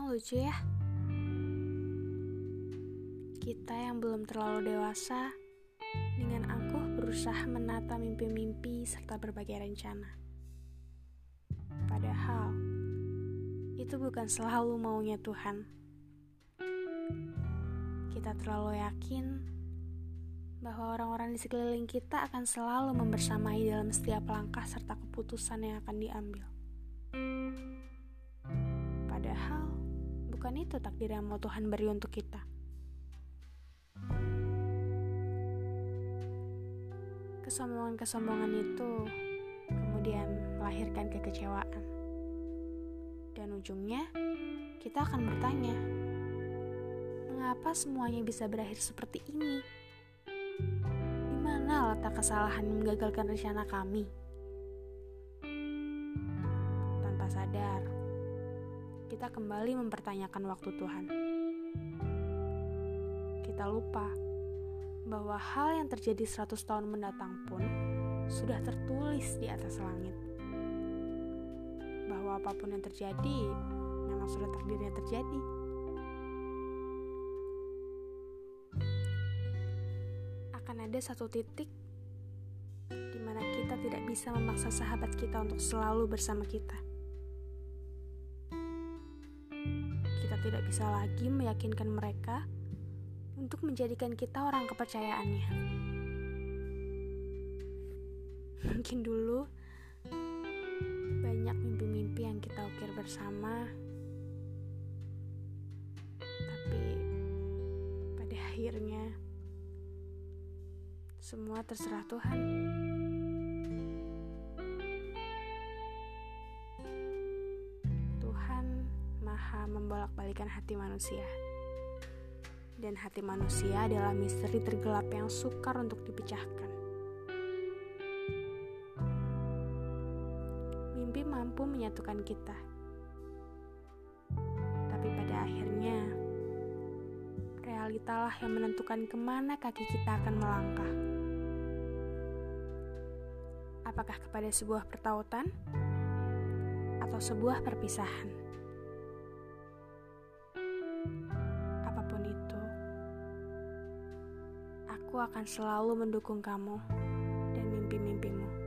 lucu ya. Kita yang belum terlalu dewasa, dengan angkuh berusaha menata mimpi-mimpi serta berbagai rencana. Padahal, itu bukan selalu maunya Tuhan. Kita terlalu yakin bahwa orang-orang di sekeliling kita akan selalu membersamai dalam setiap langkah serta keputusan yang akan diambil. Padahal, bukan itu takdir yang mau Tuhan beri untuk kita. Kesombongan-kesombongan itu kemudian melahirkan kekecewaan. Dan ujungnya, kita akan bertanya, mengapa semuanya bisa berakhir seperti ini? Di mana letak kesalahan menggagalkan rencana kami? Tanpa sadar, kita kembali mempertanyakan waktu Tuhan. Kita lupa bahwa hal yang terjadi 100 tahun mendatang pun sudah tertulis di atas langit. Bahwa apa pun yang terjadi memang sudah takdirnya terjadi. Akan ada satu titik di mana kita tidak bisa memaksa sahabat kita untuk selalu bersama kita. Tidak bisa lagi meyakinkan mereka untuk menjadikan kita orang kepercayaannya. Mungkin dulu banyak mimpi-mimpi yang kita ukir bersama, tapi pada akhirnya semua terserah Tuhan. Maha membolak-balikan hati manusia dan hati manusia adalah misteri tergelap yang sukar untuk dipecahkan. Mimpi mampu menyatukan kita, tapi pada akhirnya realitalah yang menentukan ke mana kaki kita akan melangkah. Apakah kepada sebuah pertautan atau sebuah perpisahan? Aku akan selalu mendukung kamu dan mimpi-mimpimu.